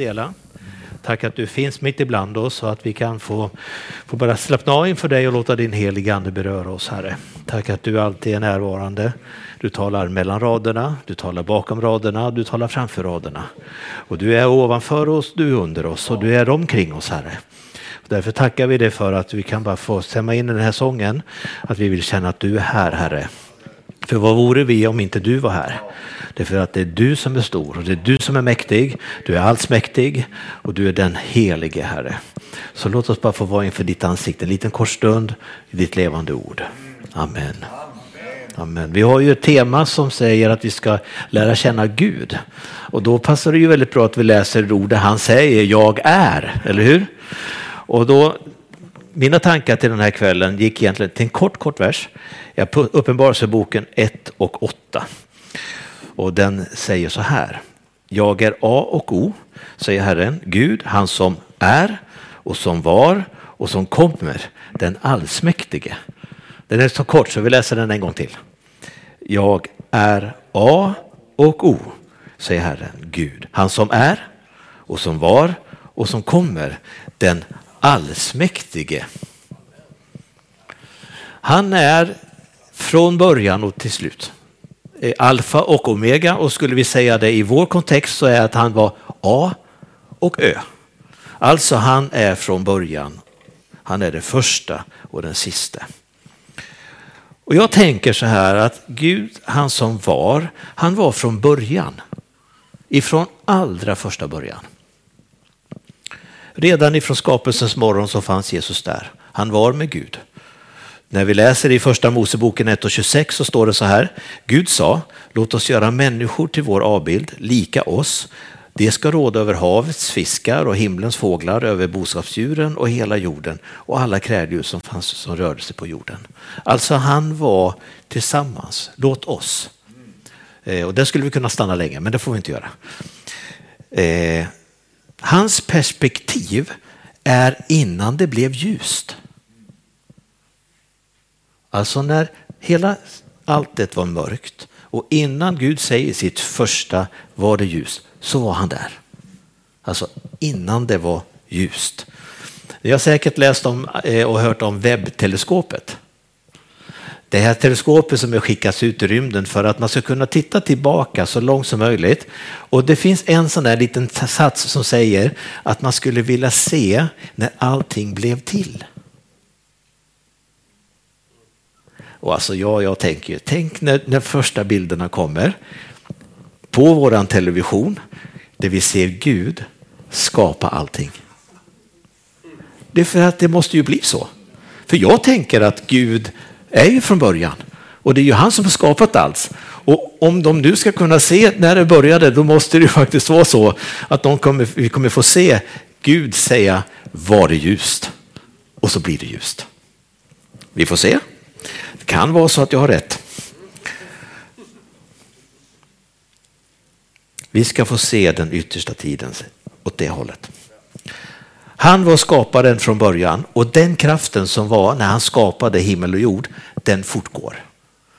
dela. Tack att du finns mitt ibland oss så att vi kan få, få bara slappna av inför dig och låta din heliga ande beröra oss, Herre. Tack att du alltid är närvarande. Du talar mellan raderna, du talar bakom raderna, du talar framför raderna. Och du är ovanför oss, du är under oss och du är omkring oss, Herre. Därför tackar vi dig för att vi kan bara få stämma in i den här sången, att vi vill känna att du är här, Herre. För vad vore vi om inte du var här? Det är för att det är du som är stor och det är du som är mäktig. Du är allsmäktig och du är den helige Herre. Så låt oss bara få vara inför ditt ansikte en liten kort stund i ditt levande ord. Amen. Amen. Vi har ju ett tema som säger att vi ska lära känna Gud. Och då passar det ju väldigt bra att vi läser ordet han säger, jag är, eller hur? Och då, mina tankar till den här kvällen gick egentligen till en kort, kort vers. Uppenbarelseboken 1 och 8. Och den säger så här. Jag är A och O, säger Herren, Gud, han som är och som var och som kommer, den allsmäktige. Den är så kort så vi läser den en gång till. Jag är A och O, säger Herren, Gud, han som är och som var och som kommer, den allsmäktige. Han är från början och till slut. Eh, alfa och omega och skulle vi säga det i vår kontext så är att han var A och Ö. Alltså han är från början. Han är det första och den sista. Och jag tänker så här att Gud, han som var, han var från början. Ifrån allra första början. Redan ifrån skapelsens morgon så fanns Jesus där. Han var med Gud. När vi läser i första Moseboken 1 och 26 så står det så här. Gud sa, låt oss göra människor till vår avbild, lika oss. Det ska råda över havets fiskar och himlens fåglar, över boskapsdjuren och hela jorden och alla kräldjur som fanns som rörde sig på jorden. Alltså han var tillsammans, låt oss. Eh, och där skulle vi kunna stanna länge, men det får vi inte göra. Eh, Hans perspektiv är innan det blev ljust. Alltså när hela alltet var mörkt och innan Gud säger sitt första var det ljus så var han där. Alltså innan det var ljust. Ni har säkert läst om eh, och hört om webbteleskopet. Det här teleskopet som är skickats ut i rymden för att man ska kunna titta tillbaka så långt som möjligt. Och det finns en sån där liten sats som säger att man skulle vilja se när allting blev till. Och alltså ja, jag tänker, tänk när, när första bilderna kommer på våran television där vi ser Gud skapa allting. Det är för att det måste ju bli så. För jag tänker att Gud är ju från början och det är ju han som har skapat allt. Och om de nu ska kunna se när det började, då måste det ju faktiskt vara så att de kommer, vi kommer få se Gud säga var det ljust och så blir det ljust. Vi får se. Det kan vara så att jag har rätt. Vi ska få se den yttersta tiden åt det hållet. Han var skaparen från början och den kraften som var när han skapade himmel och jord, den fortgår.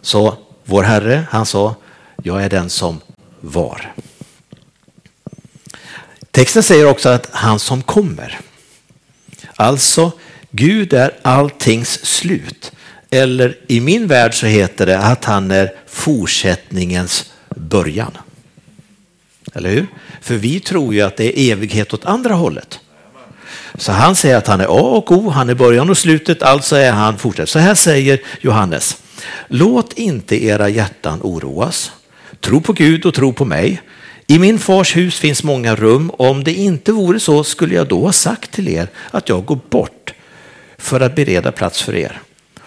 Så vår Herre, han sa, jag är den som var. Texten säger också att han som kommer. Alltså, Gud är alltings slut. Eller i min värld så heter det att han är fortsättningens början. Eller hur? För vi tror ju att det är evighet åt andra hållet. Så han säger att han är A och O, han är början och slutet, alltså är han fortsatt. Så här säger Johannes. Låt inte era hjärtan oroas. Tro på Gud och tro på mig. I min fars hus finns många rum. Om det inte vore så skulle jag då ha sagt till er att jag går bort för att bereda plats för er.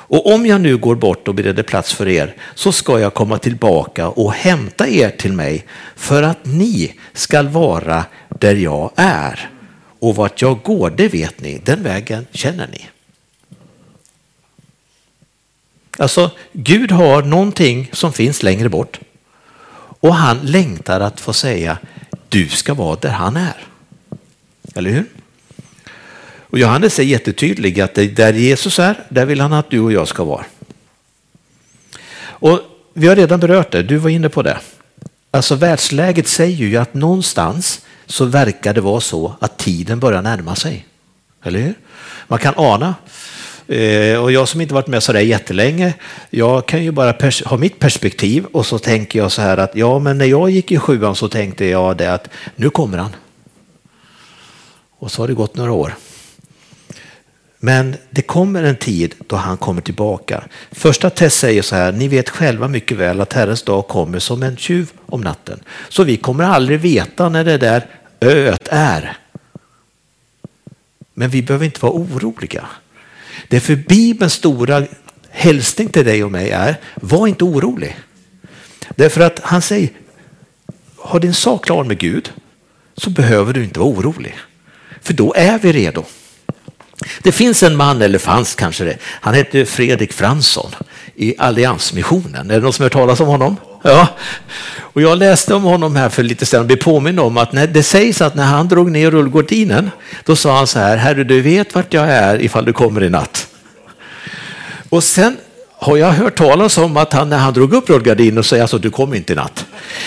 Och om jag nu går bort och bereder plats för er så ska jag komma tillbaka och hämta er till mig för att ni skall vara där jag är. Och vart jag går, det vet ni, den vägen känner ni. Alltså, Gud har någonting som finns längre bort och han längtar att få säga du ska vara där han är. Eller hur? Och Johannes är jättetydlig att där Jesus är, där vill han att du och jag ska vara. Och vi har redan berört det, du var inne på det. Alltså världsläget säger ju att någonstans så verkar det vara så att tiden börjar närma sig. Eller hur? Man kan ana. Eh, och jag som inte varit med så där jättelänge, jag kan ju bara ha mitt perspektiv och så tänker jag så här att ja, men när jag gick i sjuan så tänkte jag det att nu kommer han. Och så har det gått några år. Men det kommer en tid då han kommer tillbaka. Första test säger så här, ni vet själva mycket väl att Herrens dag kommer som en tjuv om natten. Så vi kommer aldrig veta när det där öet är. Men vi behöver inte vara oroliga. Det är för Bibelns stora hälsning till dig och mig är, var inte orolig. Därför att han säger, har din sak klar med Gud så behöver du inte vara orolig. För då är vi redo. Det finns en man, eller fanns kanske det, han hette Fredrik Fransson i Alliansmissionen. Är det någon som har hört talas om honom? Ja. Och jag läste om honom här för lite sedan och blev påminn om att när, det sägs att när han drog ner rullgardinen, då sa han så här, Herre du vet vart jag är ifall du kommer i natt. Och sen har jag hört talas om att han när han drog upp rullgardinen och säger alltså du kommer inte i natt.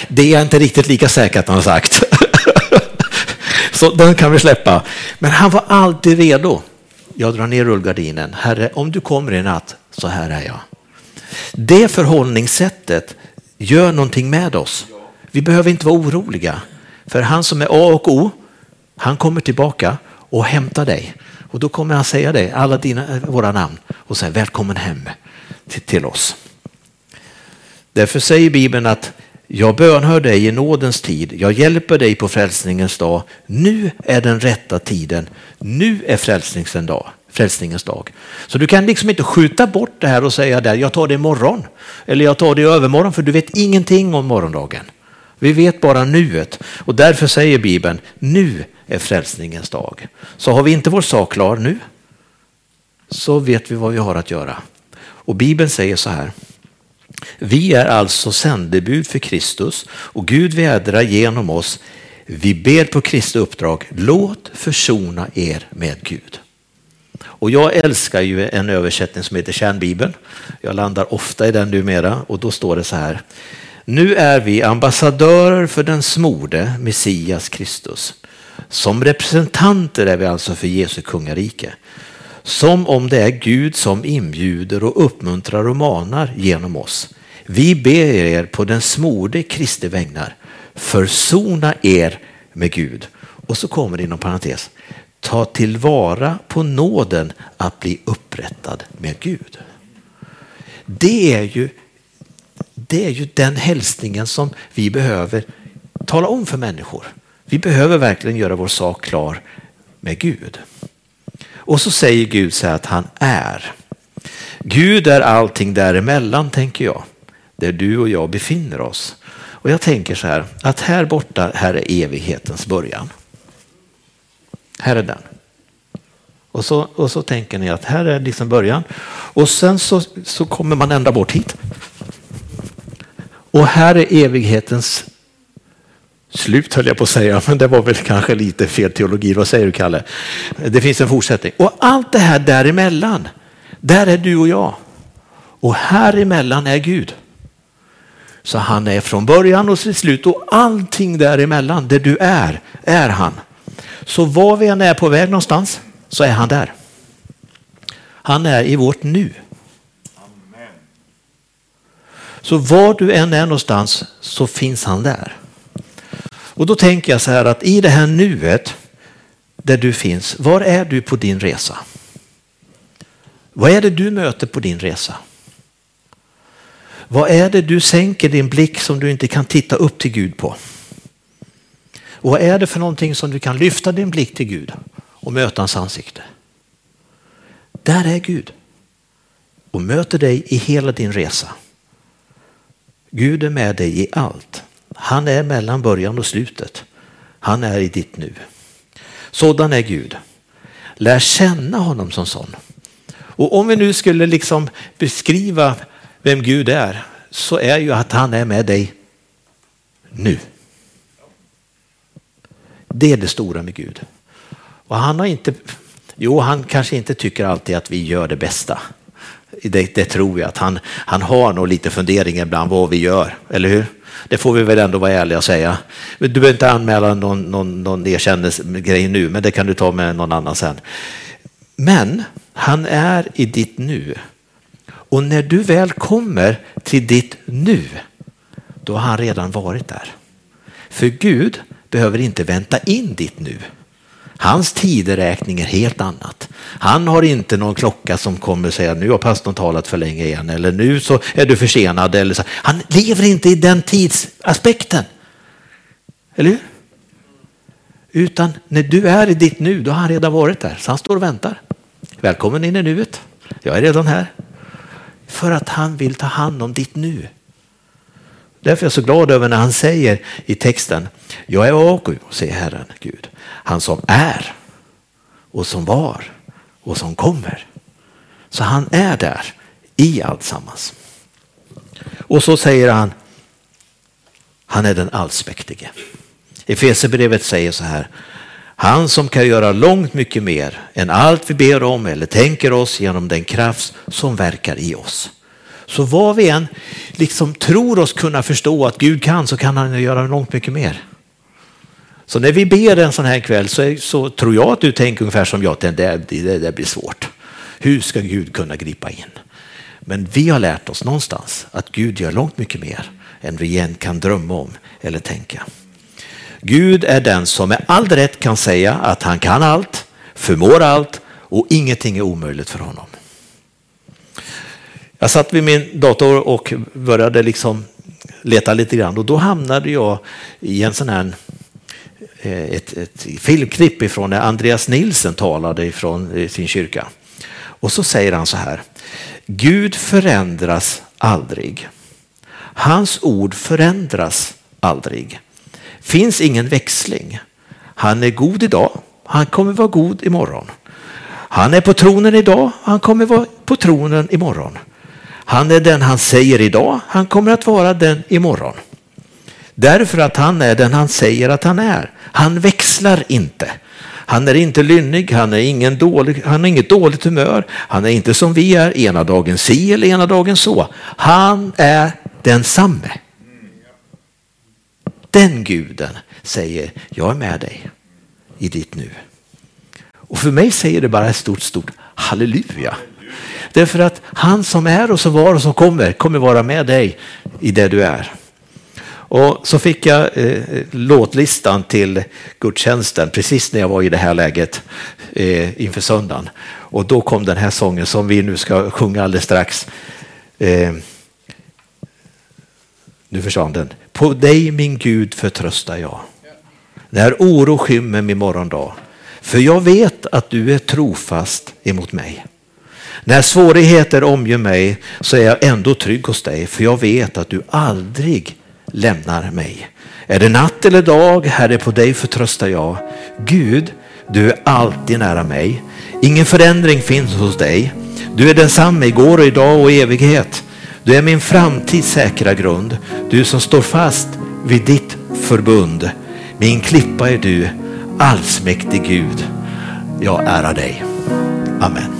Det är inte riktigt lika säkert att han har sagt. Så den kan vi släppa. Men han var alltid redo. Jag drar ner rullgardinen. Herre, om du kommer i natt, så här är jag. Det förhållningssättet gör någonting med oss. Vi behöver inte vara oroliga. För han som är A och O, han kommer tillbaka och hämtar dig. Och då kommer han säga dig alla dina, våra namn och säga välkommen hem till, till oss. Därför säger Bibeln att jag bönhör dig i nådens tid, jag hjälper dig på frälsningens dag. Nu är den rätta tiden, nu är frälsningens dag. Frälsningens dag. Så du kan liksom inte skjuta bort det här och säga där, jag tar det imorgon. Eller jag tar det i övermorgon, för du vet ingenting om morgondagen. Vi vet bara nuet och därför säger Bibeln, nu är frälsningens dag. Så har vi inte vår sak klar nu, så vet vi vad vi har att göra. Och Bibeln säger så här, vi är alltså sändebud för Kristus och Gud vädrar genom oss. Vi ber på Kristi uppdrag, låt försona er med Gud. Och jag älskar ju en översättning som heter Kärnbibeln. Jag landar ofta i den numera och då står det så här. Nu är vi ambassadörer för den smorde Messias Kristus. Som representanter är vi alltså för Jesu kungarike. Som om det är Gud som inbjuder och uppmuntrar och manar genom oss. Vi ber er på den smorde Kristi vägnar, försona er med Gud. Och så kommer det inom parentes, ta tillvara på nåden att bli upprättad med Gud. Det är ju, det är ju den hälsningen som vi behöver tala om för människor. Vi behöver verkligen göra vår sak klar med Gud. Och så säger Gud så här att han är. Gud är allting däremellan tänker jag, där du och jag befinner oss. Och jag tänker så här, att här borta, här är evighetens början. Här är den. Och så, och så tänker ni att här är liksom början. Och sen så, så kommer man ända bort hit. Och här är evighetens slut höll jag på att säga, men det var väl kanske lite fel teologi. Vad säger du Kalle? Det finns en fortsättning. Och allt det här däremellan, där är du och jag. Och här emellan är Gud. Så han är från början och till slut och allting däremellan, där du är, är han. Så var vi än är på väg någonstans så är han där. Han är i vårt nu. Så var du än är någonstans så finns han där. Och då tänker jag så här att i det här nuet där du finns, var är du på din resa? Vad är det du möter på din resa? Vad är det du sänker din blick som du inte kan titta upp till Gud på? Och vad är det för någonting som du kan lyfta din blick till Gud och möta hans ansikte? Där är Gud och möter dig i hela din resa. Gud är med dig i allt. Han är mellan början och slutet. Han är i ditt nu. Sådan är Gud. Lär känna honom som sån. Och om vi nu skulle liksom beskriva vem Gud är så är ju att han är med dig nu. Det är det stora med Gud. Och han har inte, jo han kanske inte tycker alltid att vi gör det bästa. Det, det tror jag att han, han har nog lite funderingar ibland vad vi gör, eller hur? Det får vi väl ändå vara ärliga och säga. Du behöver inte anmäla någon, någon, någon erkännelsegrej nu, men det kan du ta med någon annan sen. Men han är i ditt nu. Och när du väl kommer till ditt nu, då har han redan varit där. För Gud behöver inte vänta in ditt nu. Hans tideräkning är helt annat. Han har inte någon klocka som kommer säga nu har pastorn talat för länge igen eller nu så är du försenad. Eller så. Han lever inte i den tidsaspekten. Eller hur? Utan när du är i ditt nu, då har han redan varit där. Så han står och väntar. Välkommen in i nuet. Jag är redan här. För att han vill ta hand om ditt nu. Därför är jag så glad över när han säger i texten, jag är Aku, säger Herren Gud, han som är och som var och som kommer. Så han är där i alltsammans. Och så säger han, han är den allsmäktige. Efesierbrevet säger så här, han som kan göra långt mycket mer än allt vi ber om eller tänker oss genom den kraft som verkar i oss. Så vad vi än liksom tror oss kunna förstå att Gud kan så kan han göra långt mycket mer. Så när vi ber en sån här kväll så, så tror jag att du tänker ungefär som jag, det där, det där blir svårt. Hur ska Gud kunna gripa in? Men vi har lärt oss någonstans att Gud gör långt mycket mer än vi igen kan drömma om eller tänka. Gud är den som med all rätt kan säga att han kan allt, förmår allt och ingenting är omöjligt för honom. Jag satt vid min dator och började liksom leta lite grann och då hamnade jag i en sån här eh, ett, ett filmklipp ifrån när Andreas Nilsen talade ifrån eh, sin kyrka. Och så säger han så här. Gud förändras aldrig. Hans ord förändras aldrig. Finns ingen växling. Han är god idag. Han kommer vara god imorgon. Han är på tronen idag. Han kommer vara på tronen imorgon. Han är den han säger idag, han kommer att vara den imorgon. Därför att han är den han säger att han är. Han växlar inte. Han är inte lynnig, han, är ingen dålig, han har inget dåligt humör, han är inte som vi är, ena dagen si eller ena dagen så. Han är densamme. Den guden säger, jag är med dig i ditt nu. Och för mig säger det bara ett stort, stort halleluja. Därför att han som är och som var och som kommer, kommer vara med dig i det du är. Och så fick jag eh, låtlistan till gudstjänsten precis när jag var i det här läget eh, inför söndagen. Och då kom den här sången som vi nu ska sjunga alldeles strax. Eh, nu försvann den. På dig min Gud förtröstar jag. När oro skymmer min morgondag. För jag vet att du är trofast emot mig. När svårigheter omger mig så är jag ändå trygg hos dig för jag vet att du aldrig lämnar mig. Är det natt eller dag, Herre på dig förtröstar jag. Gud, du är alltid nära mig. Ingen förändring finns hos dig. Du är densamme igår och idag och i evighet. Du är min framtids säkra grund. Du som står fast vid ditt förbund. Min klippa är du, allsmäktig Gud. Jag ärar dig. Amen.